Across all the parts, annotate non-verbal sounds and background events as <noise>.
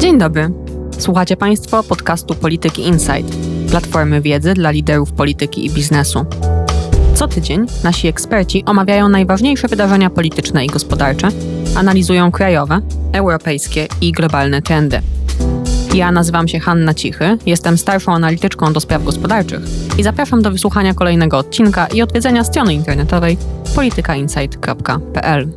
Dzień dobry. Słuchacie Państwo podcastu Polityki Insight, platformy wiedzy dla liderów polityki i biznesu. Co tydzień nasi eksperci omawiają najważniejsze wydarzenia polityczne i gospodarcze, analizują krajowe, europejskie i globalne trendy. Ja nazywam się Hanna Cichy, jestem starszą analityczką do spraw gospodarczych i zapraszam do wysłuchania kolejnego odcinka i odwiedzenia strony internetowej politykainsight.pl.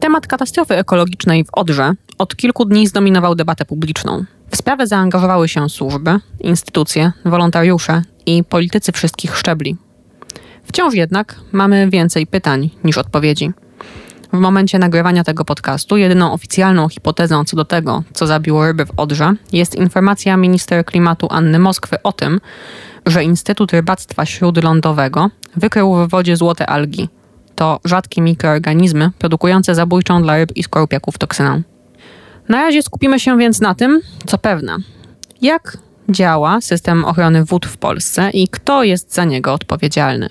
Temat katastrofy ekologicznej w Odrze od kilku dni zdominował debatę publiczną. W sprawę zaangażowały się służby, instytucje, wolontariusze i politycy wszystkich szczebli. Wciąż jednak mamy więcej pytań niż odpowiedzi. W momencie nagrywania tego podcastu jedyną oficjalną hipotezą co do tego, co zabiło ryby w Odrze, jest informacja minister klimatu Anny Moskwy o tym, że Instytut Rybactwa Śródlądowego wykrył w wodzie złote algi. To rzadkie mikroorganizmy produkujące zabójczą dla ryb i skorupiaków toksynę. Na razie skupimy się więc na tym, co pewne. Jak działa system ochrony wód w Polsce i kto jest za niego odpowiedzialny.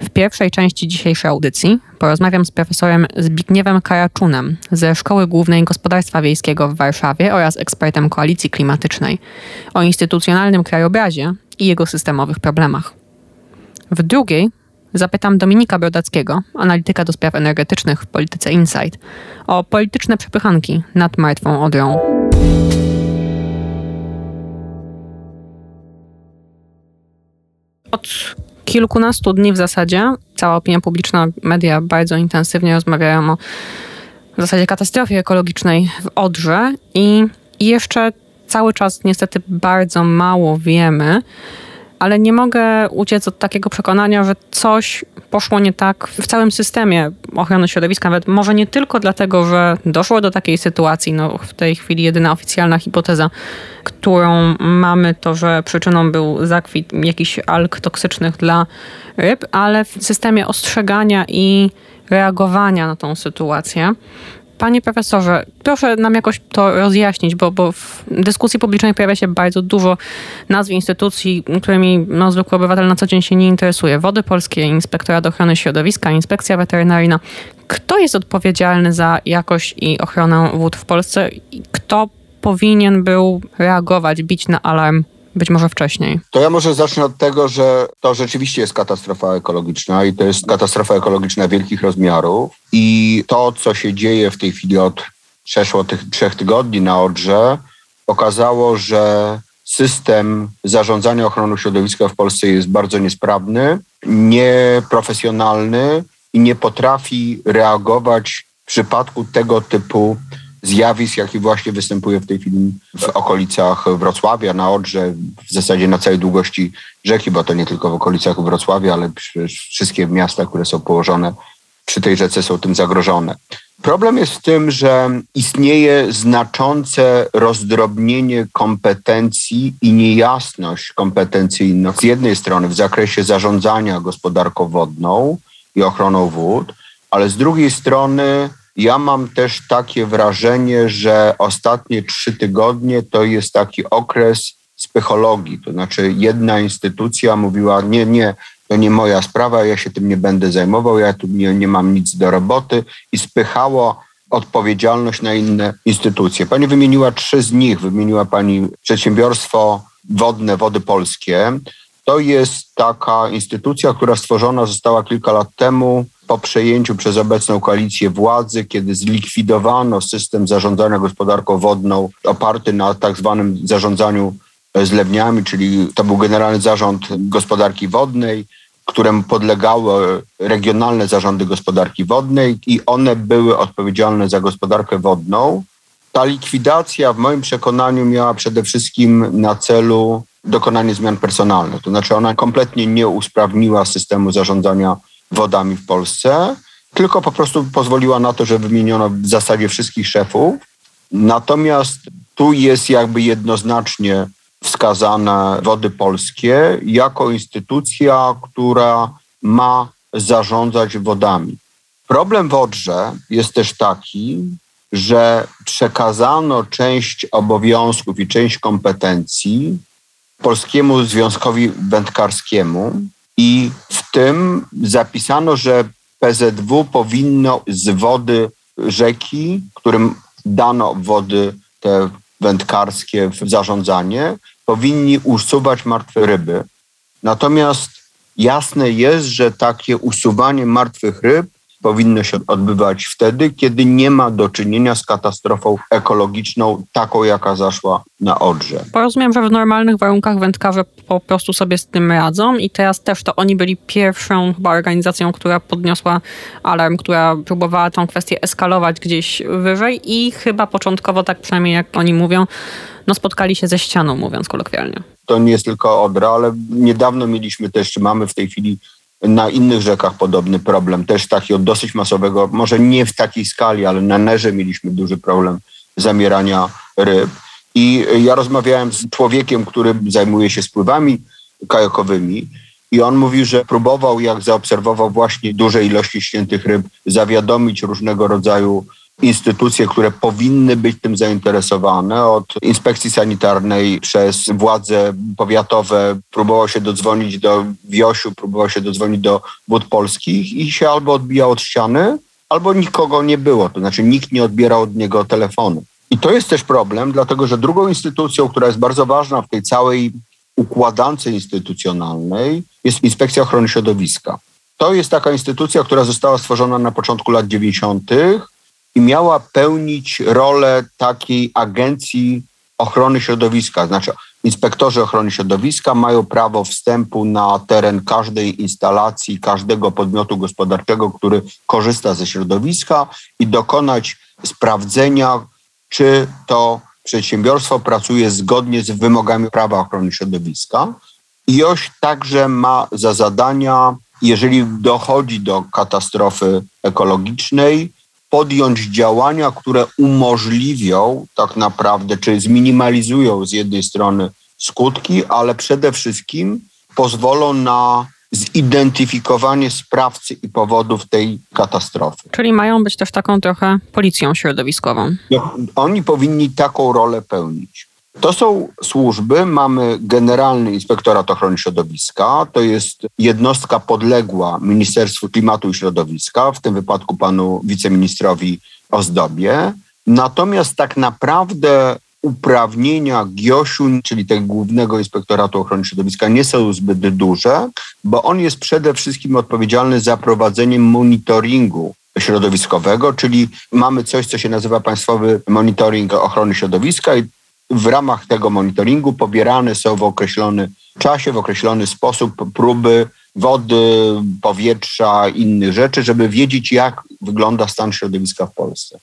W pierwszej części dzisiejszej audycji porozmawiam z profesorem Zbigniewem Karaczunem ze Szkoły Głównej Gospodarstwa Wiejskiego w Warszawie oraz ekspertem Koalicji Klimatycznej o instytucjonalnym krajobrazie i jego systemowych problemach. W drugiej zapytam Dominika Brodackiego, analityka do spraw energetycznych w Polityce Insight, o polityczne przepychanki nad martwą Odrą. Od kilkunastu dni w zasadzie cała opinia publiczna, media bardzo intensywnie rozmawiają o w zasadzie katastrofie ekologicznej w Odrze i jeszcze cały czas niestety bardzo mało wiemy ale nie mogę uciec od takiego przekonania, że coś poszło nie tak w całym systemie ochrony środowiska. Nawet może nie tylko dlatego, że doszło do takiej sytuacji. No, w tej chwili jedyna oficjalna hipoteza, którą mamy, to że przyczyną był zakwit jakichś alg toksycznych dla ryb, ale w systemie ostrzegania i reagowania na tą sytuację. Panie profesorze, proszę nam jakoś to rozjaśnić, bo, bo w dyskusji publicznej pojawia się bardzo dużo nazw instytucji, którymi no, zwykły obywatel na co dzień się nie interesuje. Wody Polskie, Inspektorat Ochrony Środowiska, Inspekcja Weterynaryjna. Kto jest odpowiedzialny za jakość i ochronę wód w Polsce? Kto powinien był reagować, bić na alarm być może wcześniej. To ja może zacznę od tego, że to rzeczywiście jest katastrofa ekologiczna i to jest katastrofa ekologiczna wielkich rozmiarów. I to, co się dzieje w tej chwili od przeszło tych trzech tygodni na Odrze, pokazało, że system zarządzania ochroną środowiska w Polsce jest bardzo niesprawny, nieprofesjonalny i nie potrafi reagować w przypadku tego typu zjawisk, jaki właśnie występuje w tej chwili w okolicach Wrocławia, na Odrze, w zasadzie na całej długości rzeki, bo to nie tylko w okolicach Wrocławia, ale wszystkie miasta, które są położone przy tej rzece są tym zagrożone. Problem jest w tym, że istnieje znaczące rozdrobnienie kompetencji i niejasność kompetencyjna z jednej strony w zakresie zarządzania gospodarką wodną i ochroną wód, ale z drugiej strony ja mam też takie wrażenie, że ostatnie trzy tygodnie to jest taki okres psychologii. To znaczy, jedna instytucja mówiła: Nie, nie, to nie moja sprawa, ja się tym nie będę zajmował, ja tu nie, nie mam nic do roboty i spychało odpowiedzialność na inne instytucje. Pani wymieniła trzy z nich. Wymieniła Pani przedsiębiorstwo wodne Wody Polskie. To jest taka instytucja, która stworzona została kilka lat temu po przejęciu przez obecną koalicję władzy, kiedy zlikwidowano system zarządzania gospodarką wodną oparty na tak zwanym zarządzaniu zlewniami, czyli to był Generalny Zarząd Gospodarki Wodnej, któremu podlegały regionalne zarządy gospodarki wodnej i one były odpowiedzialne za gospodarkę wodną. Ta likwidacja w moim przekonaniu miała przede wszystkim na celu dokonanie zmian personalnych. To znaczy ona kompletnie nie usprawniła systemu zarządzania wodami w Polsce, tylko po prostu pozwoliła na to, że wymieniono w zasadzie wszystkich szefów. Natomiast tu jest jakby jednoznacznie wskazane Wody Polskie jako instytucja, która ma zarządzać wodami. Problem w Odrze jest też taki, że przekazano część obowiązków i część kompetencji Polskiemu Związkowi Wędkarskiemu, I w tym zapisano, że PZW powinno z wody rzeki, którym dano wody te wędkarskie w zarządzanie, powinni usuwać martwe ryby. Natomiast jasne jest, że takie usuwanie martwych ryb powinno się odbywać wtedy, kiedy nie ma do czynienia z katastrofą ekologiczną, taką jaka zaszła na Odrze. Porozumiem, że w normalnych warunkach wędkarze po prostu sobie z tym radzą i teraz też to oni byli pierwszą chyba organizacją, która podniosła alarm, która próbowała tą kwestię eskalować gdzieś wyżej i chyba początkowo, tak przynajmniej jak oni mówią, no spotkali się ze ścianą, mówiąc kolokwialnie. To nie jest tylko Odra, ale niedawno mieliśmy też, czy mamy w tej chwili na innych rzekach podobny problem, też takiego dosyć masowego, może nie w takiej skali, ale na Nerze mieliśmy duży problem zamierania ryb. I ja rozmawiałem z człowiekiem, który zajmuje się spływami kajakowymi i on mówił, że próbował, jak zaobserwował właśnie duże ilości ściętych ryb, zawiadomić różnego rodzaju instytucje, które powinny być tym zainteresowane, od inspekcji sanitarnej przez władze powiatowe, próbował się dodzwonić do Wiosiu, próbował się dodzwonić do Wód Polskich i się albo odbijał od ściany, albo nikogo nie było, to znaczy nikt nie odbierał od niego telefonu. I to jest też problem, dlatego że drugą instytucją, która jest bardzo ważna w tej całej układance instytucjonalnej, jest Inspekcja Ochrony Środowiska. To jest taka instytucja, która została stworzona na początku lat 90 i miała pełnić rolę takiej agencji ochrony środowiska. Znaczy, inspektorzy ochrony środowiska mają prawo wstępu na teren każdej instalacji, każdego podmiotu gospodarczego, który korzysta ze środowiska i dokonać sprawdzenia, czy to przedsiębiorstwo pracuje zgodnie z wymogami prawa ochrony środowiska. I OŚ także ma za zadania, jeżeli dochodzi do katastrofy ekologicznej, podjąć działania, które umożliwią tak naprawdę, czy zminimalizują z jednej strony skutki, ale przede wszystkim pozwolą na zidentyfikowanie sprawcy i powodów tej katastrofy. Czyli mają być też taką trochę policją środowiskową. No, oni powinni taką rolę pełnić. To są służby. Mamy Generalny Inspektorat Ochrony Środowiska. To jest jednostka podległa Ministerstwu Klimatu i Środowiska, w tym wypadku panu wiceministrowi Ozdobie. Natomiast tak naprawdę uprawnienia GIOŚu, czyli tego Głównego Inspektoratu Ochrony Środowiska, nie są zbyt duże, bo on jest przede wszystkim odpowiedzialny za prowadzenie monitoringu środowiskowego, czyli mamy coś, co się nazywa Państwowy Monitoring Ochrony Środowiska i w ramach tego monitoringu pobierane są w określony czasie, w określony sposób próby wody, powietrza, innych rzeczy, żeby wiedzieć, jak wygląda stan środowiska w Polsce.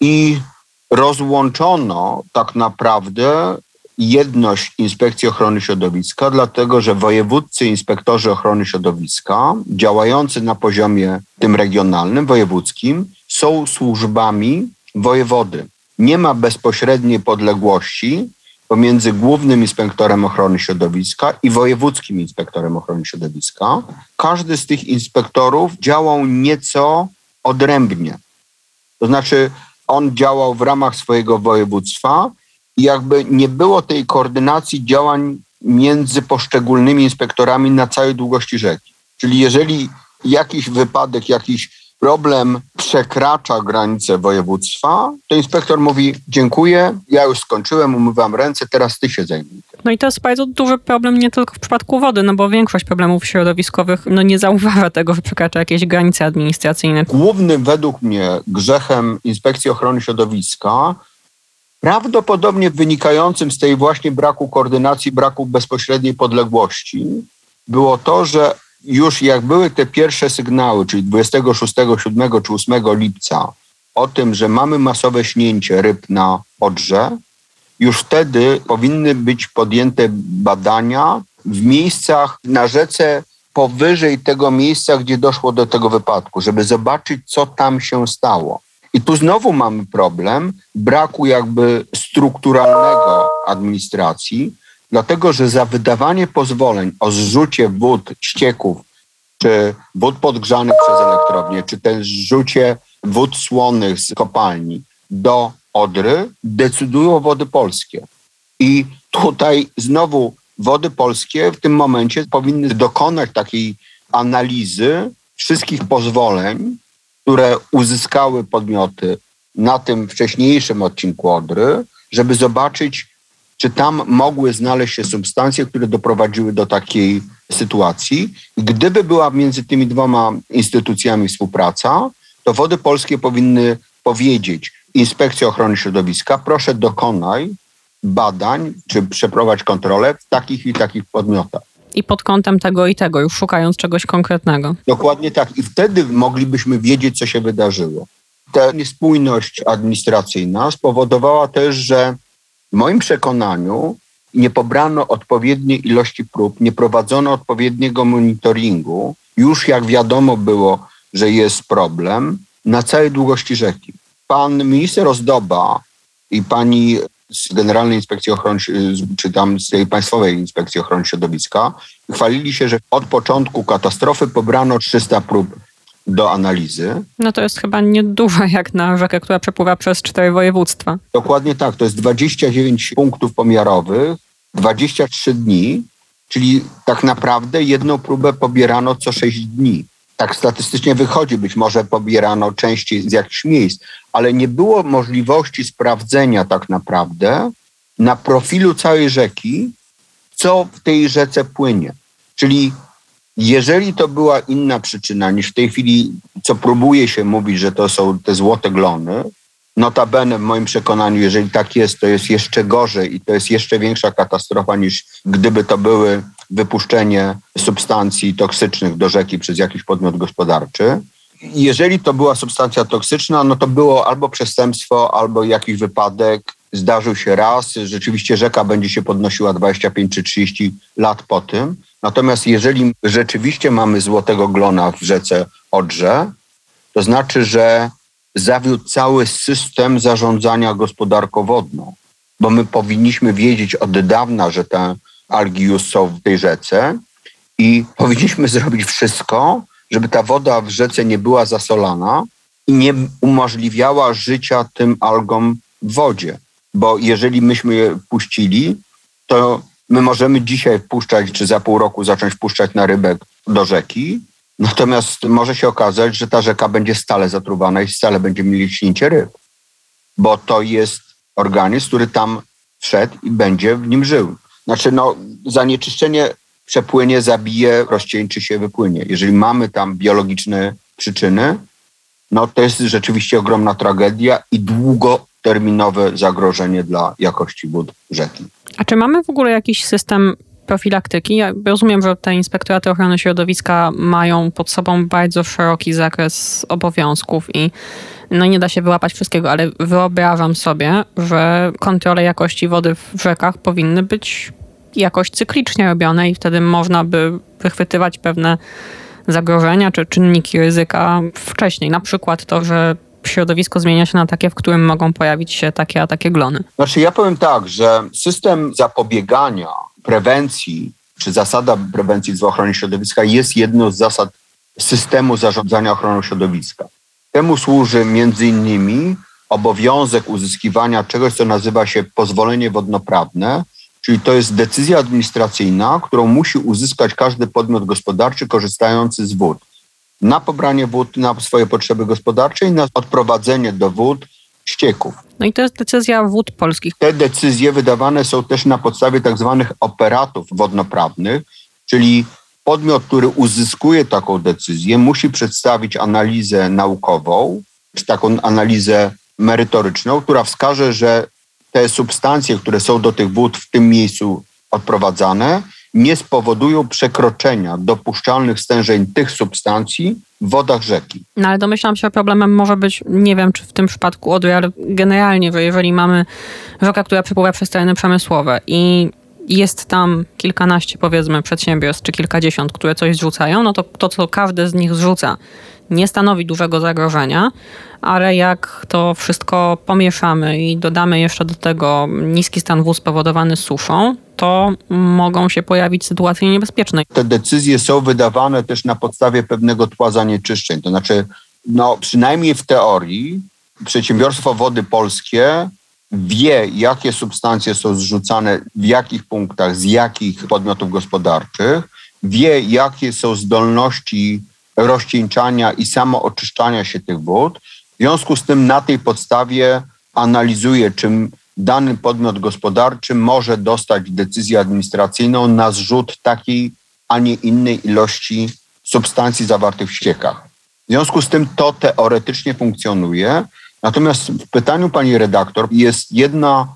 I rozłączono tak naprawdę jedność Inspekcji Ochrony Środowiska, dlatego że wojewódcy inspektorzy ochrony środowiska, działający na poziomie tym regionalnym, wojewódzkim, są służbami wojewody nie ma bezpośredniej podległości pomiędzy głównym inspektorem ochrony środowiska i wojewódzkim inspektorem ochrony środowiska. Każdy z tych inspektorów działał nieco odrębnie. To znaczy, on działał w ramach swojego województwa i jakby nie było tej koordynacji działań między poszczególnymi inspektorami na całej długości rzeki. Czyli jeżeli jakiś wypadek, jakiś problem przekracza granicę województwa, to inspektor mówi: Dziękuję, ja już skończyłem, umywam ręce, teraz ty się zajmij. No i to jest bardzo duży problem nie tylko w przypadku wody, no bo większość problemów środowiskowych no nie zauważa <laughs> tego, że przekracza jakieś granice administracyjne. Głównym według mnie grzechem Inspekcji Ochrony Środowiska prawdopodobnie wynikającym z tej właśnie braku koordynacji, braku bezpośredniej podległości, było to, że już jak były te pierwsze sygnały, czyli 26, 7 czy 8 lipca, o tym, że mamy masowe śnięcie ryb na Odrze, już wtedy powinny być podjęte badania w miejscach na rzece powyżej tego miejsca, gdzie doszło do tego wypadku, żeby zobaczyć, co tam się stało. I tu znowu mamy problem braku jakby strukturalnego administracji, dlatego że za wydawanie pozwoleń o zrzucie wód, ścieków, czy wód podgrzanych przez elektrownię, czy też zrzucie wód słonnych z kopalni do Odry decydują wody polskie. I tutaj znowu wody polskie w tym momencie powinny dokonać takiej analizy wszystkich pozwoleń, które uzyskały podmioty na tym wcześniejszym odcinku Odry, żeby zobaczyć, czy tam mogły znaleźć się substancje, które doprowadziły do takiej sytuacji. Gdyby była między tymi dwoma instytucjami współpraca, to wody polskie powinny powiedzieć Inspekcji Ochrony Środowiska, proszę dokonaj badań, czy przeprowadź kontrolę w takich i takich podmiotach. I pod kątem tego i tego, już szukając czegoś konkretnego. Dokładnie tak. I wtedy moglibyśmy wiedzieć, co się wydarzyło. Ta niespójność administracyjna spowodowała też, że w moim przekonaniu nie pobrano odpowiedniej ilości prób, nie prowadzono odpowiedniego monitoringu, już jak wiadomo było, że jest problem, na całej długości rzeki. Pan minister Ozdoba i pani z Generalnej Inspekcji Ochrony, czy tam z tej Państwowej Inspekcji Ochrony Środowiska, chwalili się, że od początku katastrofy pobrano 300 prób do analizy. No to jest chyba niedużo jak na rzekę, która przepływa przez cztery województwa. Dokładnie tak, to jest 29 punktów pomiarowych, 23 dni, czyli tak naprawdę jedną próbę pobierano co 6 dni. Tak statystycznie wychodzi, być może pobierano częściej z jakichś miejsc, ale nie było możliwości sprawdzenia tak naprawdę na profilu całej rzeki, co w tej rzece płynie. Czyli jeżeli to była inna przyczyna niż w tej chwili, co próbuje się mówić, że to są te złote glony, notabene w moim przekonaniu, jeżeli tak jest, to jest jeszcze gorzej i to jest jeszcze większa katastrofa niż gdyby to były wypuszczenie substancji toksycznych do rzeki przez jakiś podmiot gospodarczy. Jeżeli to była substancja toksyczna, no to było albo przestępstwo, albo jakiś wypadek. Zdarzył się raz. Rzeczywiście rzeka będzie się podnosiła 25 czy 30 lat po tym. Natomiast jeżeli rzeczywiście mamy złotego glona w rzece Odrze, to znaczy, że zawiódł cały system zarządzania gospodarką wodną, bo my powinniśmy wiedzieć od dawna, że te algi już są w tej rzece i powinniśmy <laughs> zrobić wszystko, żeby ta woda w rzece nie była zasolana i nie umożliwiała życia tym algom w wodzie. Bo jeżeli myśmy je puścili, to my możemy dzisiaj wpuszczać, czy za pół roku zacząć wpuszczać na rybek do rzeki, natomiast może się okazać, że ta rzeka będzie stale zatruwana i stale będzie mieli śnięcie ryb, bo to jest organizm, który tam wszedł i będzie w nim żył. Znaczy, no, zanieczyszczenie przepłynie, zabije, rozcieńczy się, wypłynie. Jeżeli mamy tam biologiczne przyczyny, no to jest rzeczywiście ogromna tragedia i długoterminowe zagrożenie dla jakości wód rzeki. A czy mamy w ogóle jakiś system profilaktyki? Ja rozumiem, że te inspektoraty ochrony środowiska mają pod sobą bardzo szeroki zakres obowiązków i no nie da się wyłapać wszystkiego, ale wyobrażam sobie, że kontrole jakości wody w rzekach powinny być jakoś cyklicznie robione i wtedy można by wychwytywać pewne zagrożenia czy czynniki ryzyka wcześniej. Na przykład to, że środowisko zmienia się na takie, w którym mogą pojawić się takie a takie glony. Znaczy ja powiem tak, że system zapobiegania, prewencji czy zasada prewencji w ochronie środowiska jest jedną z zasad systemu zarządzania ochroną środowiska. Temu służy między innymi obowiązek uzyskiwania czegoś, co nazywa się pozwolenie wodnoprawne, Czyli to jest decyzja administracyjna, którą musi uzyskać każdy podmiot gospodarczy korzystający z wód. Na pobranie wód na swoje potrzeby gospodarcze i na odprowadzenie do wód ścieków. No i to jest decyzja wód polskich. Te decyzje wydawane są też na podstawie tak zwanych operatów wodnoprawnych, czyli podmiot, który uzyskuje taką decyzję, musi przedstawić analizę naukową, czy taką analizę merytoryczną, która wskaże, że te substancje, które są do tych wód w tym miejscu odprowadzane, nie spowodują przekroczenia dopuszczalnych stężeń tych substancji w wodach rzeki. No ale domyślam się, problemem może być, nie wiem czy w tym przypadku Odry, ale generalnie, że jeżeli mamy rzekę, która przepływa przez tereny przemysłowe i jest tam kilkanaście powiedzmy przedsiębiorstw czy kilkadziesiąt, które coś zrzucają, no to to, co każdy z nich zrzuca, nie stanowi dużego zagrożenia, ale jak to wszystko pomieszamy i dodamy jeszcze do tego niski stan wód spowodowany suszą, to mogą się pojawić sytuacje niebezpieczne. Te decyzje są wydawane też na podstawie pewnego tła zanieczyszczeń. To znaczy, no, przynajmniej w teorii, przedsiębiorstwo Wody Polskie wie, jakie substancje są zrzucane w jakich punktach, z jakich podmiotów gospodarczych, wie, jakie są zdolności rozcieńczania i samooczyszczania się tych wód. W związku z tym na tej podstawie analizuje, czym dany podmiot gospodarczy może dostać decyzję administracyjną na zrzut takiej, a nie innej ilości substancji zawartych w ściekach. W związku z tym to teoretycznie funkcjonuje. Natomiast w pytaniu pani redaktor jest jedna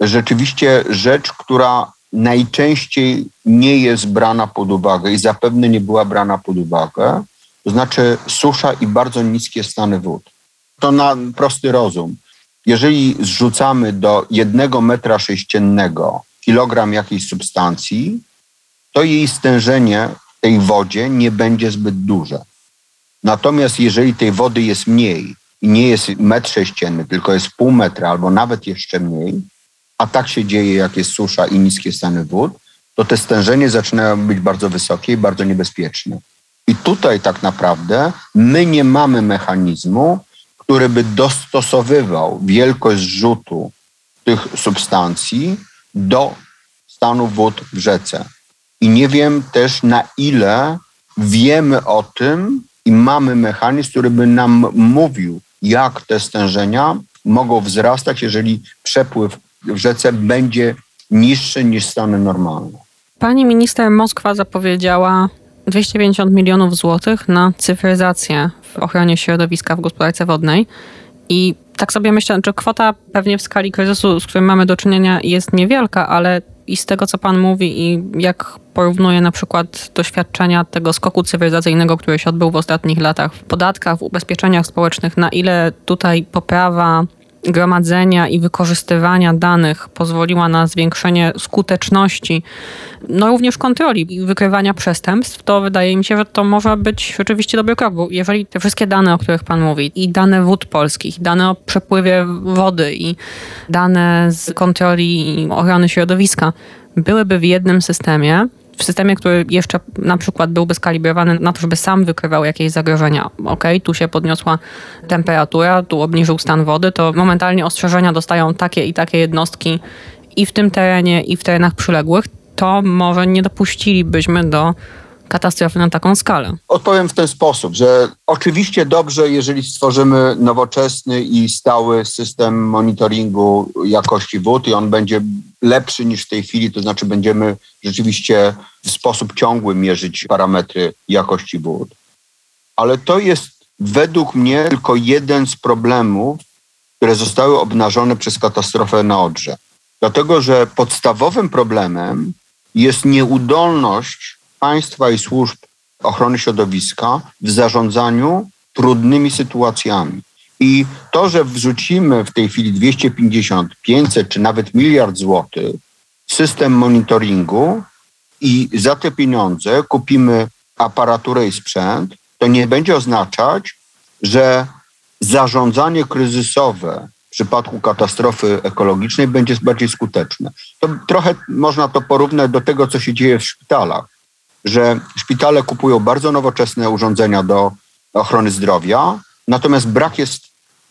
rzeczywiście rzecz, która najczęściej nie jest brana pod uwagę i zapewne nie była brana pod uwagę, to znaczy susza i bardzo niskie stany wód. To na prosty rozum. Jeżeli zrzucamy do jednego metra sześciennego kilogram jakiejś substancji, to jej stężenie w tej wodzie nie będzie zbyt duże. Natomiast jeżeli tej wody jest mniej i nie jest metr sześcienny, tylko jest pół metra albo nawet jeszcze mniej, a tak się dzieje, jak jest susza i niskie stany wód, to te stężenie zaczynają być bardzo wysokie i bardzo niebezpieczne. I tutaj tak naprawdę my nie mamy mechanizmu, który by dostosowywał wielkość rzutu tych substancji do stanu wód w rzece. I nie wiem też na ile wiemy o tym i mamy mechanizm, który by nam mówił, jak te stężenia mogą wzrastać, jeżeli przepływ w rzece będzie niższy niż stany normalne. Pani minister Moskwa zapowiedziała 250 milionów złotych na cyfryzację w ochronie środowiska w gospodarce wodnej. I tak sobie myślę, że kwota pewnie w skali kryzysu, z którym mamy do czynienia, jest niewielka, ale i z tego, co Pan mówi, i jak porównuje na przykład doświadczenia tego skoku cywilizacyjnego, który się odbył w ostatnich latach w podatkach, w ubezpieczeniach społecznych, na ile tutaj poprawa gromadzenia i wykorzystywania danych pozwoliła na zwiększenie skuteczności, no również kontroli i wykrywania przestępstw, to wydaje mi się, że to może być rzeczywiście dobry krok, bo jeżeli te wszystkie dane, o których Pan mówi, i dane wód polskich, dane o przepływie wody i dane z kontroli i ochrony środowiska byłyby w jednym systemie, w systemie, który jeszcze na przykład byłby skalibrowany na to, żeby sam wykrywał jakieś zagrożenia. Ok, tu się podniosła temperatura, tu obniżył stan wody, to momentalnie ostrzeżenia dostają takie i takie jednostki i w tym terenie, i w terenach przyległych, to może nie dopuścilibyśmy do katastrofy na taką skalę? Odpowiem w ten sposób, że oczywiście dobrze, jeżeli stworzymy nowoczesny i stały system monitoringu jakości wód i on będzie lepszy niż w tej chwili, to znaczy będziemy rzeczywiście w sposób ciągły mierzyć parametry jakości wód. Ale to jest według mnie tylko jeden z problemów, które zostały obnażone przez katastrofę na Odrze. Dlatego, że podstawowym problemem jest nieudolność państwa i służb ochrony środowiska w zarządzaniu trudnymi sytuacjami. I to, że wrzucimy w tej chwili 250, 500 czy nawet miliard złotych system monitoringu i za te pieniądze kupimy aparaturę i sprzęt, to nie będzie oznaczać, że zarządzanie kryzysowe w przypadku katastrofy ekologicznej będzie bardziej skuteczne. To trochę można to porównać do tego, co się dzieje w szpitalach że szpitale kupują bardzo nowoczesne urządzenia do ochrony zdrowia, natomiast brak jest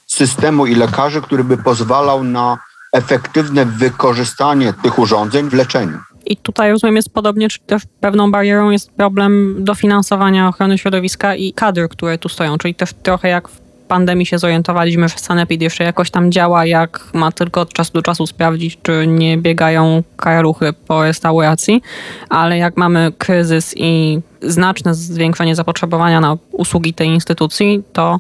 systemu i lekarzy, który by pozwalał na efektywne wykorzystanie tych urządzeń w leczeniu. I tutaj rozumiem jest podobnie, czy też pewną barierą jest problem dofinansowania ochrony środowiska i kadr, które tu stoją, czyli też trochę jak w pandemii się zorientowaliśmy, że Sanepid jeszcze jakoś tam działa, jak ma tylko od czasu do czasu sprawdzić, czy nie biegają karaluchy po restauracji, ale jak mamy kryzys i znaczne zwiększenie zapotrzebowania na usługi tej instytucji, to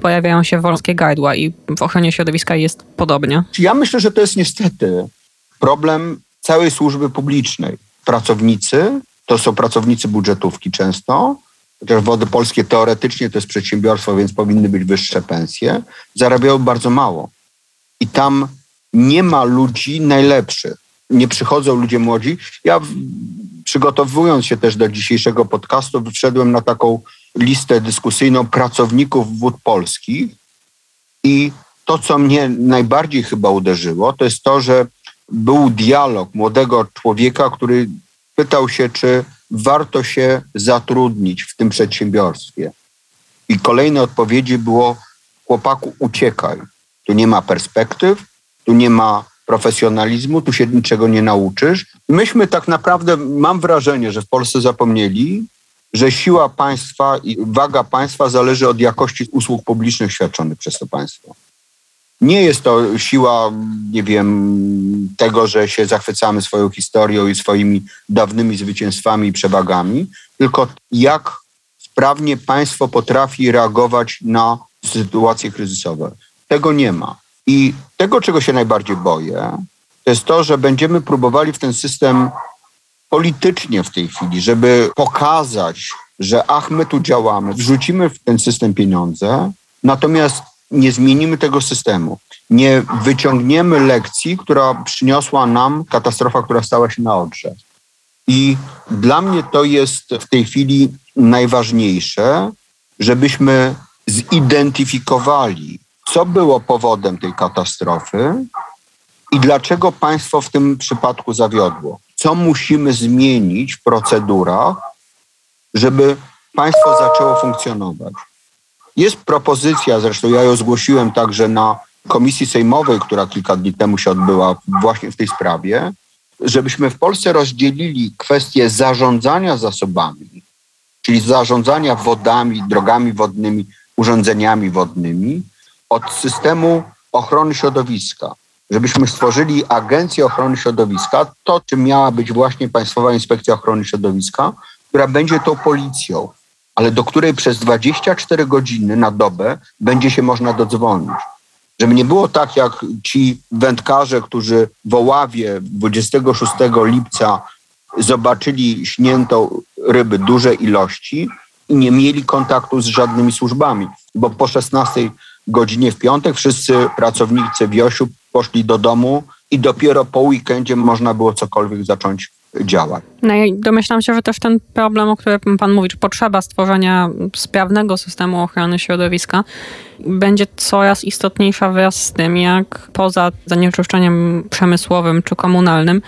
pojawiają się wąskie gardła i w ochronie środowiska jest podobnie. Ja myślę, że to jest niestety problem całej służby publicznej. Pracownicy, to są pracownicy budżetówki często, chociaż Wody Polskie teoretycznie to jest przedsiębiorstwo, więc powinny być wyższe pensje, zarabiają bardzo mało. I tam nie ma ludzi najlepszych. Nie przychodzą ludzie młodzi. Ja przygotowując się też do dzisiejszego podcastu, wszedłem na taką listę dyskusyjną pracowników wód polskich i to, co mnie najbardziej chyba uderzyło, to jest to, że był dialog młodego człowieka, który pytał się, czy warto się zatrudnić w tym przedsiębiorstwie. I kolejne odpowiedzi było: chłopaku, uciekaj. Tu nie ma perspektyw, tu nie ma profesjonalizmu, tu się niczego nie nauczysz. Myśmy tak naprawdę, mam wrażenie, że w Polsce zapomnieli, że siła państwa i waga państwa zależy od jakości usług publicznych świadczonych przez to państwo. Nie jest to siła, nie wiem, tego, że się zachwycamy swoją historią i swoimi dawnymi zwycięstwami i przewagami, tylko jak sprawnie państwo potrafi reagować na sytuacje kryzysowe. Tego nie ma. I tego, czego się najbardziej boję, to jest to, że będziemy próbowali w ten system politycznie w tej chwili, żeby pokazać, że ach, my tu działamy, wrzucimy w ten system pieniądze, natomiast nie zmienimy tego systemu. Nie wyciągniemy lekcji, która przyniosła nam katastrofa, która stała się na Odrze. I dla mnie to jest w tej chwili najważniejsze, żebyśmy zidentyfikowali, co było powodem tej katastrofy i dlaczego państwo w tym przypadku zawiodło. Co musimy zmienić w procedurach, żeby państwo zaczęło funkcjonować. Jest propozycja, zresztą ja ją zgłosiłem także na komisji sejmowej, która kilka dni temu się odbyła właśnie w tej sprawie, żebyśmy w Polsce rozdzielili kwestię zarządzania zasobami, czyli zarządzania wodami, drogami wodnymi, urządzeniami wodnymi, od systemu ochrony środowiska. Żebyśmy stworzyli Agencję Ochrony Środowiska, to czym miała być właśnie Państwowa Inspekcja Ochrony Środowiska, która będzie tą policją, ale do której przez 24 godziny na dobę będzie się można dodzwonić. Żeby nie było tak, jak ci wędkarze, którzy w Oławie 26 lipca zobaczyli śniętą ryby duże ilości i nie mieli kontaktu z żadnymi służbami, bo po 16 godzinie w piątek wszyscy pracownicy Wiosiu poszli do domu i dopiero po weekendzie można było cokolwiek zacząć działać. No i domyślam się, że też ten problem, o którym Pan mówi, czy potrzeba stworzenia sprawnego systemu ochrony środowiska będzie coraz istotniejsza wraz z tym, jak poza zanieczyszczeniem przemysłowym czy komunalnym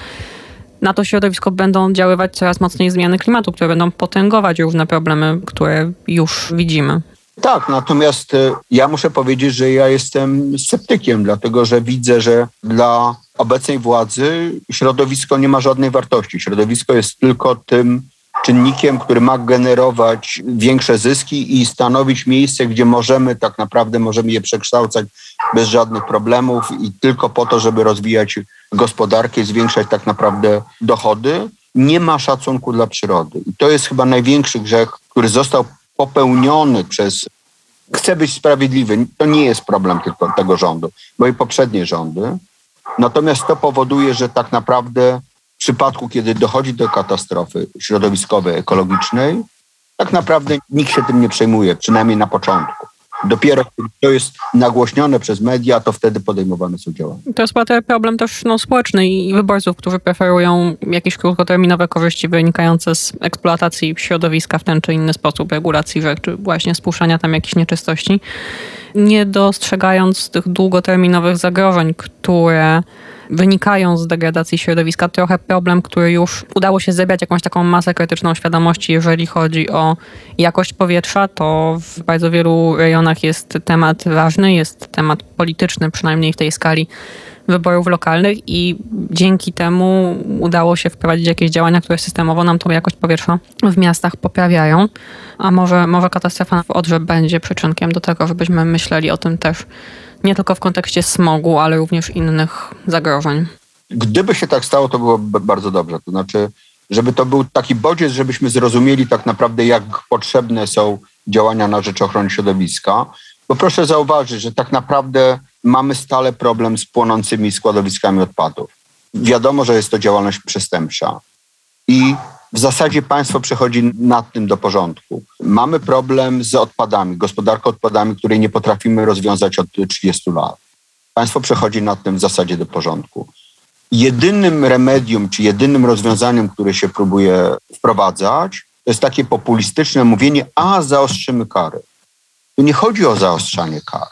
na to środowisko będą działywać coraz mocniej zmiany klimatu, które będą potęgować różne problemy, które już widzimy. Tak, natomiast e, ja muszę powiedzieć, że ja jestem sceptykiem, dlatego że widzę, że dla obecnej władzy środowisko nie ma żadnej wartości. Środowisko jest tylko tym czynnikiem, który ma generować większe zyski i stanowić miejsce, gdzie możemy tak naprawdę możemy je przekształcać bez żadnych problemów i tylko po to, żeby rozwijać gospodarkę i zwiększać tak naprawdę dochody. Nie ma szacunku dla przyrody. I to jest chyba największy grzech, który został popełniony przez. Chcę być sprawiedliwy. To nie jest problem tylko tego rządu, bo i poprzednie rządy. Natomiast to powoduje, że tak naprawdę w przypadku, kiedy dochodzi do katastrofy środowiskowej, ekologicznej, tak naprawdę nikt się tym nie przejmuje, przynajmniej na początku. Dopiero to jest nagłośnione przez media, to wtedy podejmowane są działania. To jest problem też no, społeczny i wyborców, którzy preferują jakieś krótkoterminowe korzyści wynikające z eksploatacji środowiska w ten czy inny sposób, regulacji rzek, czy właśnie spuszczania tam jakichś nieczystości, nie dostrzegając tych długoterminowych zagrożeń, które wynikają z degradacji środowiska. Trochę problem, który już udało się zebrać jakąś taką masę krytyczną świadomości, jeżeli chodzi o jakość powietrza, to w bardzo wielu rejonach jest temat ważny, jest temat polityczny, przynajmniej w tej skali wyborów lokalnych i dzięki temu udało się wprowadzić jakieś działania, które systemowo nam tą jakość powietrza w miastach poprawiają. A może, może katastrofa w Odrze będzie przyczynkiem do tego, żebyśmy myśleli o tym też nie tylko w kontekście smogu, ale również innych zagrożeń. Gdyby się tak stało, to byłoby bardzo dobrze. To znaczy, żeby to był taki bodziec, żebyśmy zrozumieli tak naprawdę, jak potrzebne są działania na rzecz ochrony środowiska. Bo proszę zauważyć, że tak naprawdę mamy stale problem z płonącymi składowiskami odpadów. Wiadomo, że jest to działalność przestępcza. I w zasadzie państwo przechodzi nad tym do porządku. Mamy problem z odpadami, gospodarką odpadami, której nie potrafimy rozwiązać od 30 lat. Państwo przechodzi nad tym w zasadzie do porządku. Jedynym remedium, czy jedynym rozwiązaniem, które się próbuje wprowadzać, to jest takie populistyczne mówienie, a zaostrzymy kary. Tu nie chodzi o zaostrzanie kar.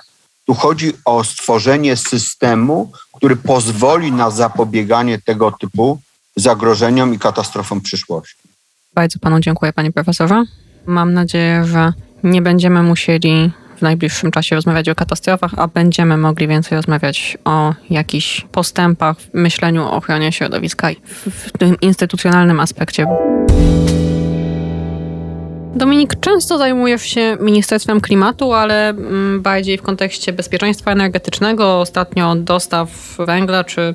Tu chodzi o stworzenie systemu, który pozwoli na zapobieganie tego typu zagrożeniom i katastrofom przyszłości. Bardzo panu dziękuję, panie profesorze. Mam nadzieję, że nie będziemy musieli w najbliższym czasie rozmawiać o katastrofach, a będziemy mogli więcej rozmawiać o jakichś postępach w myśleniu o ochronie środowiska w, tym instytucjonalnym aspekcie. Dominik, często zajmujesz się Ministerstwem Klimatu, ale mm, bardziej w kontekście bezpieczeństwa energetycznego, ostatnio dostaw węgla czy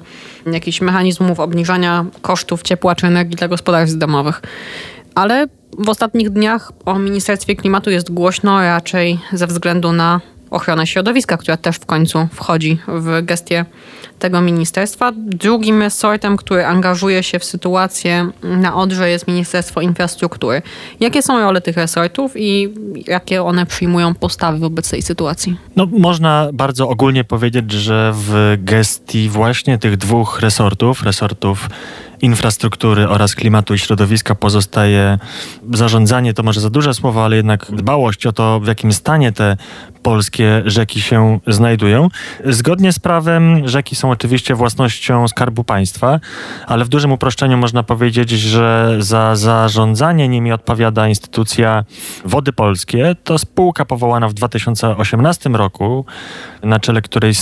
jakichś mechanizmów obniżania kosztów ciepła czy energii dla gospodarstw domowych. Ale w ostatnich dniach o Ministerstwie Klimatu jest głośno raczej ze względu na ochronę środowiska, która też w końcu wchodzi w gestię tego ministerstwa. Drugim resortem, który angażuje się w sytuację na Odrze jest Ministerstwo Infrastruktury. Jakie są role tych resortów i jakie one przyjmują postawy wobec tej sytuacji? No, można bardzo ogólnie powiedzieć, że w gestii właśnie tych dwóch resortów, resortów infrastruktury oraz klimatu i środowiska pozostaje zarządzanie, to może za duże słowo, ale jednak dbałość o to, w jakim stanie te polskie rzeki się znajdują. Zgodnie z prawem rzeki są oczywiście własnością Skarbu Państwa, ale w dużym uproszczeniu można powiedzieć, że za zarządzanie nimi odpowiada instytucja Wody Polskie. To spółka powołana w 2018 roku, na czele której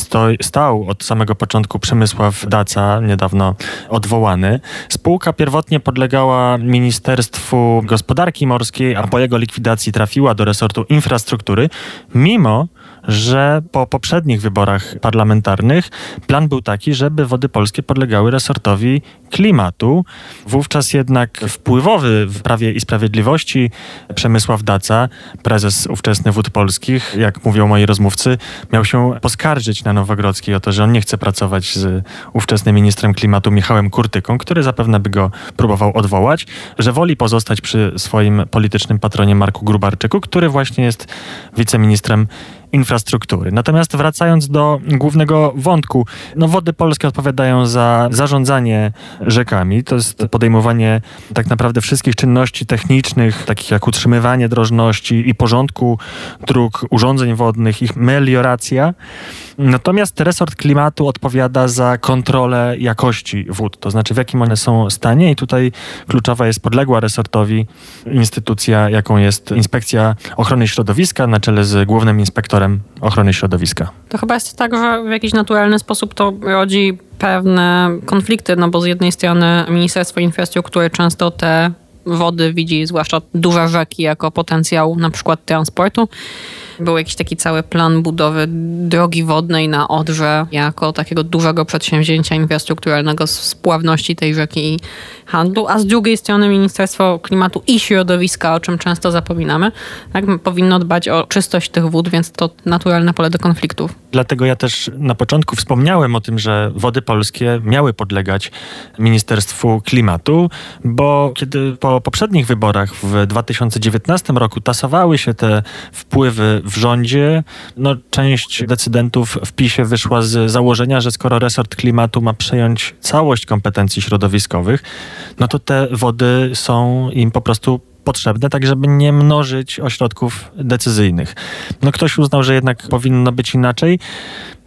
stał od samego początku Przemysław Daca, niedawno odwołany. Spółka pierwotnie podlegała Ministerstwu Gospodarki Morskiej, a po jego likwidacji trafiła do resortu infrastruktury, mimo że po poprzednich wyborach parlamentarnych plan był taki, żeby wody polskie podlegały resortowi klimatu. Wówczas jednak wpływowy w Prawie i Sprawiedliwości Przemysław Daca, prezes ówczesny Wód Polskich, jak mówią moi rozmówcy, miał się poskarżyć na Nowogrodzkiej o to, że on nie chce pracować z ówczesnym ministrem klimatu Michałem Kurtyką, który zapewne by go próbował odwołać, że woli pozostać przy swoim politycznym patronie Marku Grubarczyku, który właśnie jest wiceministrem infrastruktury. Natomiast wracając do głównego wątku, no wody polskie odpowiadają za zarządzanie rzekami. To jest podejmowanie tak naprawdę wszystkich czynności technicznych, takich jak utrzymywanie drożności i porządku dróg, urządzeń wodnych, ich melioracja. Natomiast resort klimatu odpowiada za kontrolę jakości wód, to znaczy w jakim one są stanie i tutaj kluczowa jest podległa resortowi instytucja, jaką jest Inspekcja Ochrony Środowiska na czele z głównym inspektorem ochrony środowiska. To chyba jest tak, że w jakiś naturalny sposób to rodzi pewne konflikty, no bo z jednej strony Ministerstwo Infrastruktury często te wody widzi, zwłaszcza duże rzeki, jako potencjał na przykład transportu. Był jakiś taki cały plan budowy drogi wodnej na Odrze jako takiego dużego przedsięwzięcia infrastrukturalnego z spławności tej rzeki i handlu, a z drugiej strony Ministerstwo Klimatu i Środowiska, o czym często zapominamy, tak, powinno dbać o czystość tych wód, więc to naturalne pole do konfliktów. Dlatego ja też na początku wspomniałem o tym, że wody polskie miały podlegać Ministerstwu Klimatu, bo kiedy po poprzednich wyborach w 2019 roku tasowały się te wpływy w rządzie, no część decydentów w PiSie wyszła z założenia, że skoro resort klimatu ma przejąć całość kompetencji środowiskowych, no to te wody są im po prostu potrzebne, tak żeby nie mnożyć ośrodków decyzyjnych. No ktoś uznał, że jednak powinno być inaczej.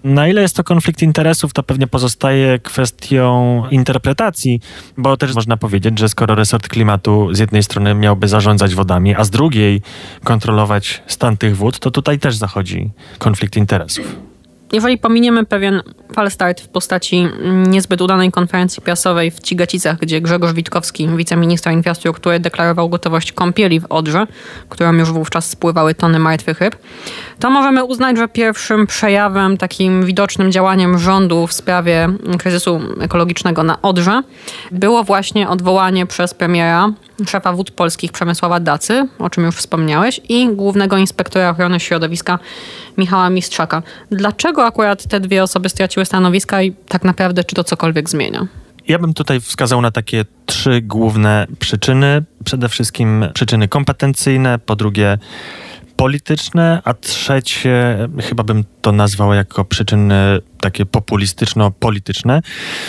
Na ile jest to konflikt interesów, to pewnie pozostaje kwestią interpretacji, bo też można powiedzieć, że skoro resort klimatu z jednej strony miałby zarządzać wodami, a z drugiej kontrolować stan tych wód, to tutaj też zachodzi konflikt interesów. Jeżeli pominiemy pewien falstart w postaci niezbyt udanej konferencji prasowej w Cigacicach, gdzie Grzegorz Witkowski, wiceminister infrastruktury, deklarował gotowość kąpieli w Odrze, którą już wówczas spływały tony martwych ryb, to możemy uznać, że pierwszym przejawem, takim widocznym działaniem rządu w sprawie kryzysu ekologicznego na Odrze było właśnie odwołanie przez premiera szefa wód polskich Przemysława Dacy, o czym już wspomniałeś, i głównego inspektora ochrony środowiska Michała Mistrzaka. Dlaczego akurat te dwie osoby straciły stanowiska i tak naprawdę czy to cokolwiek zmienia? Ja bym tutaj wskazał na takie trzy główne przyczyny. Przede wszystkim przyczyny kompetencyjne, po drugie polityczne, a trzecie chyba bym to nazwał jako przyczyny takie populistyczno-polityczne.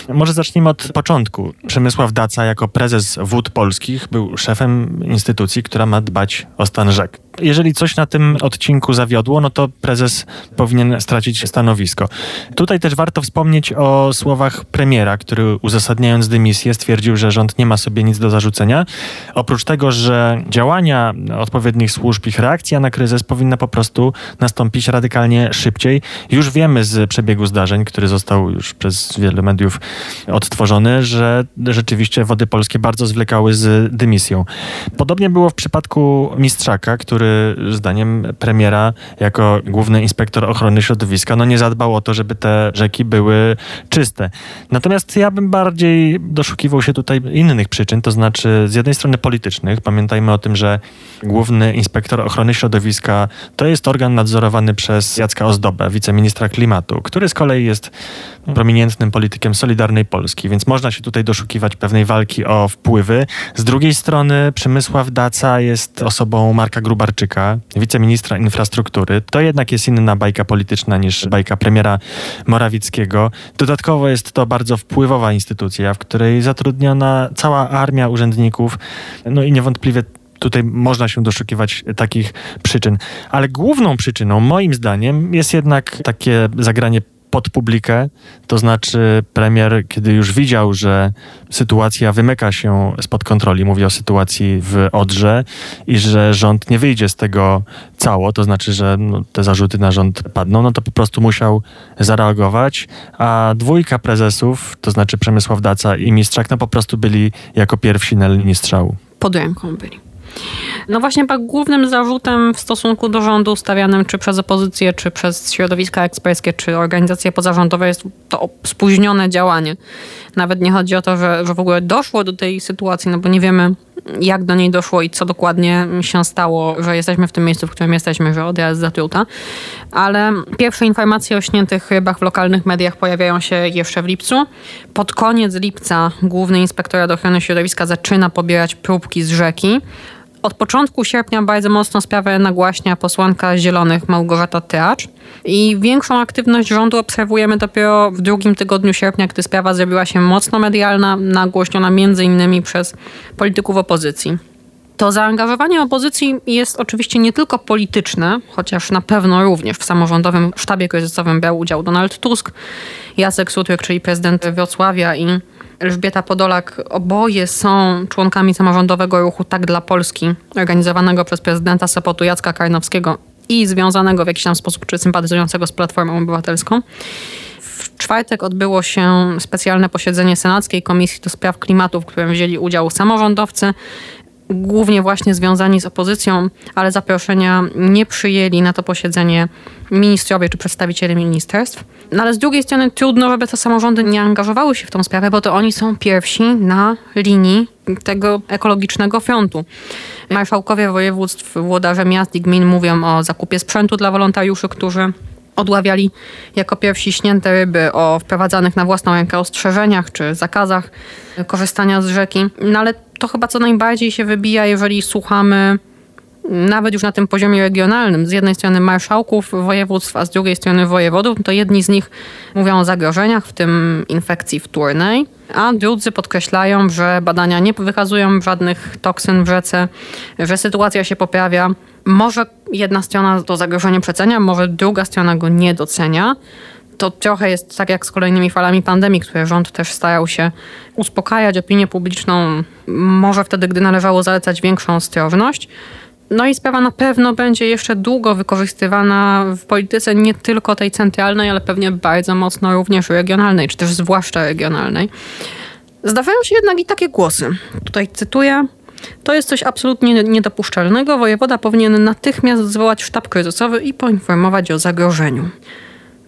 Może zacznijmy od początku. Przemysław Daca jako prezes Wód Polskich był szefem instytucji, która ma dbać o stan rzek. Jeżeli coś na tym odcinku zawiodło, no to prezes powinien stracić stanowisko. Tutaj też warto wspomnieć o słowach premiera, który uzasadniając dymisję stwierdził, że rząd nie ma sobie nic do zarzucenia. Oprócz tego, że działania odpowiednich służb, ich reakcja na kryzys powinna po prostu nastąpić radykalnie szybciej. Już wiemy z przebiegu zdarzeń, który został już przez wiele mediów odtworzony, że rzeczywiście wody polskie bardzo zwlekały z dymisją. Podobnie było w przypadku Mistrzaka, który zdaniem premiera jako główny inspektor ochrony środowiska no nie zadbał o to, żeby te rzeki były czyste. Natomiast ja bym bardziej doszukiwał się tutaj innych przyczyn, to znaczy z jednej strony politycznych. Pamiętajmy o tym, że główny inspektor ochrony środowiska to jest organ nadzorowany przez Jacka Ozdobę, wiceministra klimatu, który z kolei jest prominentnym politykiem Solidarnej Polski, więc można się tutaj doszukiwać pewnej walki o wpływy. Z drugiej strony Przemysław Daca jest osobą Marka Grubarczyka, wiceministra infrastruktury. To jednak jest inna bajka polityczna niż bajka premiera Morawieckiego. Dodatkowo jest to bardzo wpływowa instytucja, w której zatrudniona cała armia urzędników, no i niewątpliwie tutaj można się doszukiwać takich przyczyn. Ale główną przyczyną, moim zdaniem, jest jednak takie zagranie pod publikę, to znaczy premier, kiedy już widział, że sytuacja wymyka się spod kontroli, mówię o sytuacji w Odrze i że rząd nie wyjdzie z tego cało, to znaczy, że no, te zarzuty na rząd padną, no to po prostu musiał zareagować, a dwójka prezesów, to znaczy Przemysław Daca i Mistrzak, no po prostu byli jako pierwsi na linii strzału. Pod ręką byli. No właśnie tak głównym zarzutem w stosunku do rządu stawianym czy przez opozycję, czy przez środowiska eksperckie, czy organizacje pozarządowe jest to spóźnione działanie. Nawet nie chodzi o to, że, że w ogóle doszło do tej sytuacji, no bo nie wiemy jak do niej doszło i co dokładnie się stało, że jesteśmy w tym miejscu, w którym jesteśmy, że odjazd zatruta. Ale pierwsze informacje o śniętych rybach w lokalnych mediach pojawiają się jeszcze w lipcu. Pod koniec lipca Główny Inspektorat Ochrony Środowiska zaczyna pobierać próbki z rzeki. Od początku sierpnia bardzo mocno sprawę nagłaśnia posłanka Zielonych Małgorzata Tyacz. I większą aktywność rządu obserwujemy dopiero w drugim tygodniu sierpnia, gdy sprawa zrobiła się mocno medialna, nagłośniona innymi przez polityków opozycji. To zaangażowanie opozycji jest oczywiście nie tylko polityczne, chociaż na pewno również w samorządowym sztabie kryzysowym brał udział Donald Tusk, Jacek Sutryk, czyli prezydent Wrocławia i Elżbieta Podolak, oboje są członkami samorządowego ruchu Tak dla Polski, organizowanego przez prezydenta Sopotu Jacka Karnowskiego i związanego w jakiś tam sposób, czy sympatyzującego z Platformą Obywatelską. W czwartek odbyło się specjalne posiedzenie Senackiej Komisji do Spraw Klimatu, w którym wzięli udział samorządowcy, głównie właśnie związani z opozycją, ale zaproszenia nie przyjęli na to posiedzenie ministrowie czy przedstawiciele ministerstw. No ale z drugiej strony trudno, żeby te samorządy nie angażowały się w tą sprawę, bo to oni są pierwsi na linii tego ekologicznego frontu. Marszałkowie województw, włodarze miast i gmin mówią o zakupie sprzętu dla wolontariuszy, którzy odławiali jako pierwsi śnięte ryby o wprowadzanych na własną rękę ostrzeżeniach czy zakazach korzystania z rzeki. No ale to chyba co najbardziej się wybija, jeżeli słuchamy nawet już na tym poziomie regionalnym, z jednej strony marszałków województw, a z drugiej strony wojewodów, to jedni z nich mówią o zagrożeniach, w tym infekcji wtórnej, a drudzy podkreślają, że badania nie wykazują żadnych toksyn w rzece, że sytuacja się poprawia. Może jedna strona to zagrożenie przecenia, może druga strona go nie docenia to trochę jest tak jak z kolejnymi falami pandemii, które rząd też starał się uspokajać opinię publiczną, może wtedy, gdy należało zalecać większą ostrożność. No i sprawa na pewno będzie jeszcze długo wykorzystywana w polityce nie tylko tej centralnej, ale pewnie bardzo mocno również regionalnej, czy też zwłaszcza regionalnej. Zdarzają się jednak i takie głosy. Tutaj cytuję. To jest coś absolutnie niedopuszczalnego. Wojewoda powinien natychmiast zwołać sztab kryzysowy i poinformować o zagrożeniu.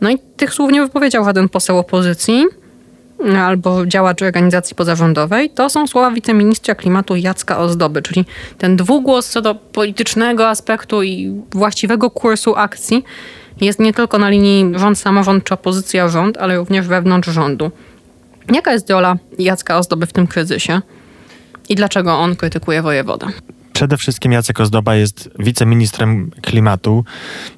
No i tych słów nie wypowiedział żaden poseł opozycji albo działacz organizacji pozarządowej, to są słowa wiceministra klimatu Jacka Ozdoby, czyli ten dwugłos co do politycznego aspektu i właściwego kursu akcji jest nie tylko na linii rząd, samorząd czy opozycja, rząd, ale również wewnątrz rządu. Jaka jest rola Jacka Ozdoby w tym kryzysie i dlaczego on krytykuje wojewodę? Przede wszystkim Jacek Ozdoba jest wiceministrem klimatu,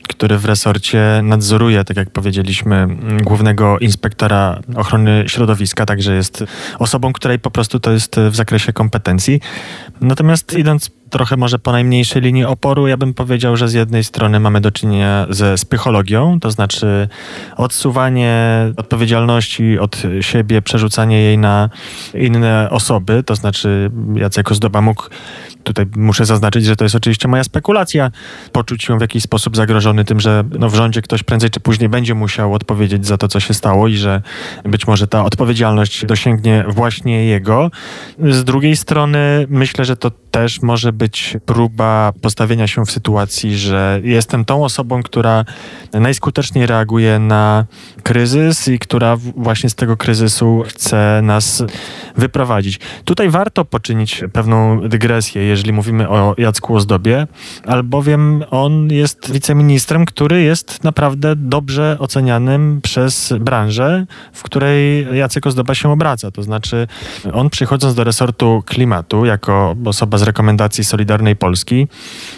który w resorcie nadzoruje, tak jak powiedzieliśmy, głównego inspektora ochrony środowiska, także jest osobą, której po prostu to jest w zakresie kompetencji. Natomiast idąc trochę może po najmniejszej linii oporu, ja bym powiedział, że z jednej strony mamy do czynienia ze spychologią, to znaczy odsuwanie odpowiedzialności od siebie, przerzucanie jej na inne osoby, to znaczy Jacek Ozdoba mógł tutaj muszę zaznaczyć, że to jest oczywiście moja spekulacja, poczuć się w jakiś sposób zagrożony tym, że no w rządzie ktoś prędzej czy później będzie musiał odpowiedzieć za to, co się stało i że być może ta odpowiedzialność dosięgnie właśnie jego. Z drugiej strony myślę, że to też może być próba postawienia się w sytuacji, że jestem tą osobą, która najskuteczniej reaguje na kryzys i która właśnie z tego kryzysu chce nas wyprowadzić. Tutaj warto poczynić pewną dygresję, jeżeli mówimy o Jacku Ozdobie, albowiem on jest wiceministrem, który jest naprawdę dobrze ocenianym przez branżę, w której Jacek Ozdoba się obraca. To znaczy, on przychodząc do resortu klimatu jako osoba z rekomendacji Solidarnej Polski,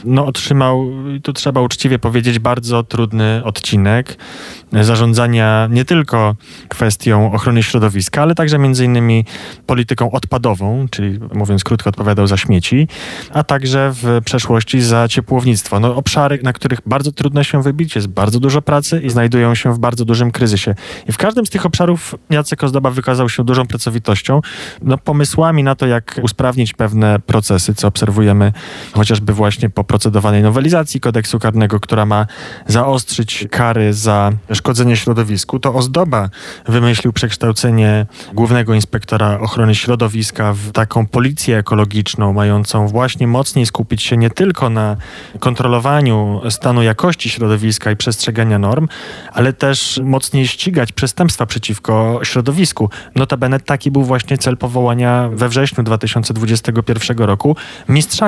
no otrzymał, tu trzeba uczciwie powiedzieć, bardzo trudny odcinek zarządzania nie tylko kwestią ochrony środowiska, ale także między innymi polityką odpadową, czyli mówiąc krótko odpowiadał za śmieci, a także w przeszłości za ciepłownictwo. No, obszary, na których bardzo trudno się wybić, jest bardzo dużo pracy i znajdują się w bardzo dużym kryzysie. I w każdym z tych obszarów Jacek Ozdoba wykazał się dużą pracowitością, no, pomysłami na to, jak usprawnić pewne procesy, co obserwujemy chociażby właśnie po procedowanej nowelizacji kodeksu karnego, która ma zaostrzyć kary za szkodzenie środowisku. To Ozdoba wymyślił przekształcenie głównego inspektora ochrony środowiska w taką policję ekologiczną, mającą właśnie mocniej skupić się nie tylko na kontrolowaniu stanu jakości środowiska i przestrzegania norm, ale też mocniej ścigać przestępstwa przeciwko środowisku. Notabene taki był właśnie cel powołania we wrześniu 2021 roku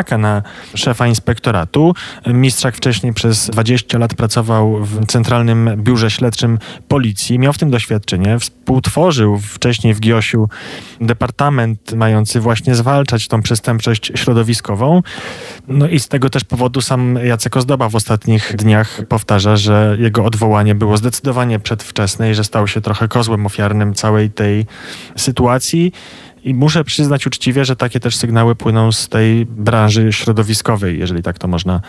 Mistrzaka na szefa inspektoratu. Mistrzak wcześniej przez 20 lat pracował w Centralnym Biurze Śledczym Policji, miał w tym doświadczenie, współtworzył wcześniej w Giosiu departament mający właśnie zwalczać tą przestępczość środowiskową. No i z tego też powodu sam Jacek Ozdoba w ostatnich dniach powtarza, że jego odwołanie było zdecydowanie przedwczesne i że stał się trochę kozłem ofiarnym całej tej sytuacji. I muszę przyznać uczciwie, że takie też sygnały płyną z tej branży środowiskowej, jeżeli tak to można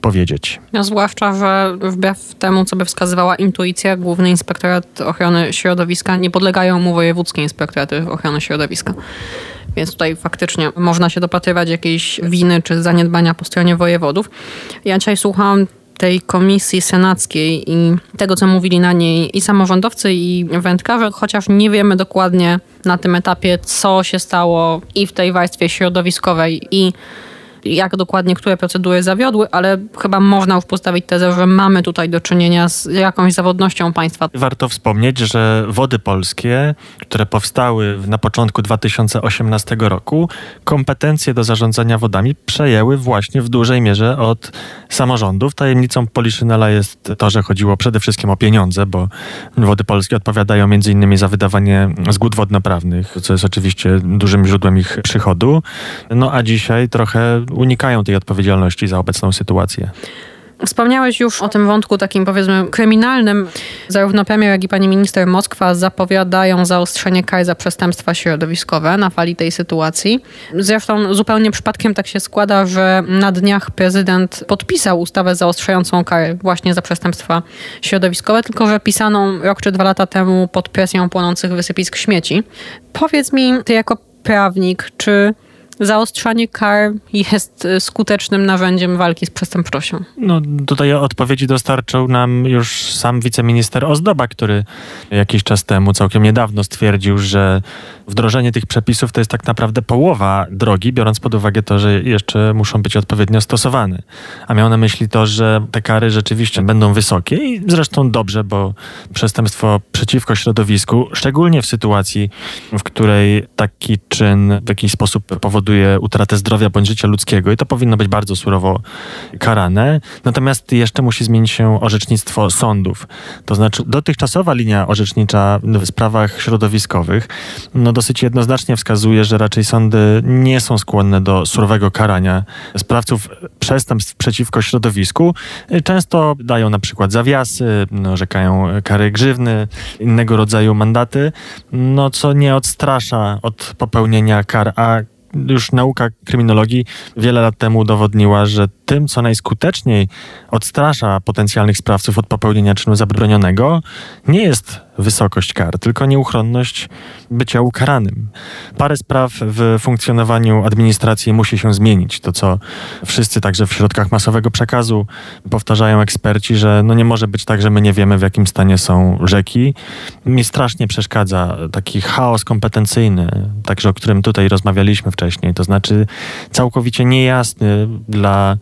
powiedzieć. No, zwłaszcza, że wbrew temu, co by wskazywała intuicja, Główny Inspektorat Ochrony Środowiska nie podlegają mu wojewódzkie inspektoraty ochrony środowiska. Więc tutaj faktycznie można się dopatrywać jakiejś winy czy zaniedbania po stronie wojewodów. Ja dzisiaj słuchałam tej komisji senackiej i tego, co mówili na niej i samorządowcy, i wędkarze, chociaż nie wiemy dokładnie na tym etapie, co się stało i w tej warstwie środowiskowej, i jak dokładnie które procedury zawiodły, ale chyba można już postawić tezę, że mamy tutaj do czynienia z jakąś zawodnością państwa. Warto wspomnieć, że wody polskie, które powstały na początku 2018 roku, kompetencje do zarządzania wodami przejęły właśnie w dużej mierze od samorządów. Tajemnicą Poliszynela jest to, że chodziło przede wszystkim o pieniądze, bo wody polskie odpowiadają innymi za wydawanie zgód wodnoprawnych, co jest oczywiście dużym źródłem ich przychodu. No a dzisiaj trochę unikają tej odpowiedzialności za obecną sytuację. Wspomniałeś już o tym wątku takim powiedzmy kryminalnym. Zarówno premier, jak i pani minister Moskwa zapowiadają zaostrzenie kar za przestępstwa środowiskowe na fali tej sytuacji. Zresztą zupełnie przypadkiem tak się składa, że na dniach prezydent podpisał ustawę zaostrzającą kary właśnie za przestępstwa środowiskowe, tylko że pisaną rok czy dwa lata temu pod presją płonących wysypisk śmieci. Powiedz mi, ty jako prawnik, czy zaostrzanie kar jest y, skutecznym narzędziem walki z przestępczością? No, tutaj odpowiedzi dostarczył nam już sam wiceminister Ozdoba, który jakiś czas temu, całkiem niedawno stwierdził, że wdrożenie tych przepisów to jest tak naprawdę połowa drogi, biorąc pod uwagę to, że jeszcze muszą być odpowiednio stosowane. A miał na myśli to, że te kary rzeczywiście będą wysokie i zresztą dobrze, bo przestępstwo przeciwko środowisku, szczególnie w sytuacji, w której taki czyn w jakiś sposób powoduje powoduje utratę zdrowia bądź życia ludzkiego i to powinno być bardzo surowo karane. Natomiast jeszcze musi zmienić się orzecznictwo sądów. To znaczy dotychczasowa linia orzecznicza w sprawach środowiskowych no dosyć jednoznacznie wskazuje, że raczej sądy nie są skłonne do surowego karania sprawców przestępstw przeciwko środowisku. Często dają na przykład zawiasy, orzekają kary grzywny, innego rodzaju mandaty, no co nie odstrasza od popełnienia kar, a już nauka kryminologii wiele lat temu udowodniła, że tym, co najskuteczniej odstrasza potencjalnych sprawców od popełnienia czynu zabronionego, nie jest wysokość kar, tylko nieuchronność bycia ukaranym. Parę spraw w funkcjonowaniu administracji musi się zmienić. To, co wszyscy także w środkach masowego przekazu powtarzają eksperci, że no nie może być tak, że my nie wiemy, w jakim stanie są rzeki. Mi strasznie przeszkadza taki chaos kompetencyjny, także o którym tutaj rozmawialiśmy wcześniej, to znaczy całkowicie niejasny dla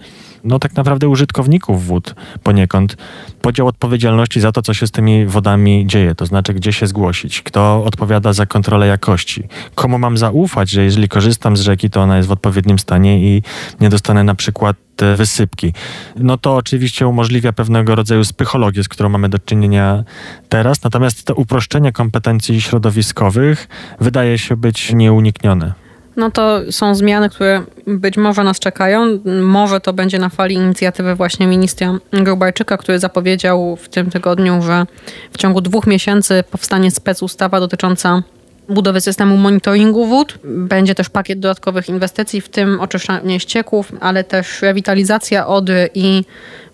no tak naprawdę użytkowników wód poniekąd. Podział odpowiedzialności za to, co się z tymi wodami dzieje, to znaczy gdzie się zgłosić, kto odpowiada za kontrolę jakości, komu mam zaufać, że jeżeli korzystam z rzeki, to ona jest w odpowiednim stanie i nie dostanę na przykład wysypki. No to oczywiście umożliwia pewnego rodzaju psychologię, z którą mamy do czynienia teraz, natomiast to uproszczenie kompetencji środowiskowych wydaje się być nieuniknione no to są zmiany, które być może nas czekają. Może to będzie na fali inicjatywy właśnie ministra Grubarczyka, który zapowiedział w tym tygodniu, że w ciągu dwóch miesięcy powstanie specustawa dotycząca budowy systemu monitoringu wód. Będzie też pakiet dodatkowych inwestycji, w tym oczyszczanie ścieków, ale też rewitalizacja Odry i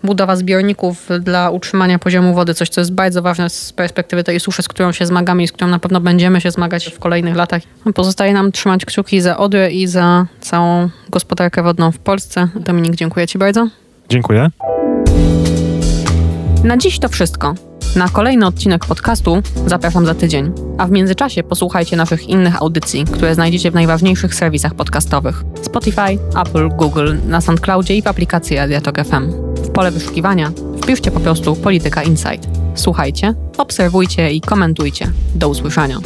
budowa zbiorników dla utrzymania poziomu wody, coś co jest bardzo ważne z perspektywy tej suszy, z którą się zmagamy i z którą na pewno będziemy się zmagać w kolejnych latach. Pozostaje nam trzymać kciuki za Odrę i za całą gospodarkę wodną w Polsce. Dominik, dziękuję Ci bardzo. Dziękuję. Na dziś to wszystko. Na kolejny odcinek podcastu zapraszam za tydzień, a w międzyczasie posłuchajcie naszych innych audycji, które znajdziecie w najważniejszych serwisach podcastowych: Spotify, Apple, Google, na SoundCloudzie i w aplikacji Adiatok FM. W pole wyszukiwania wpiszcie po prostu Polityka Insight. Słuchajcie, obserwujcie i komentujcie. Do usłyszenia.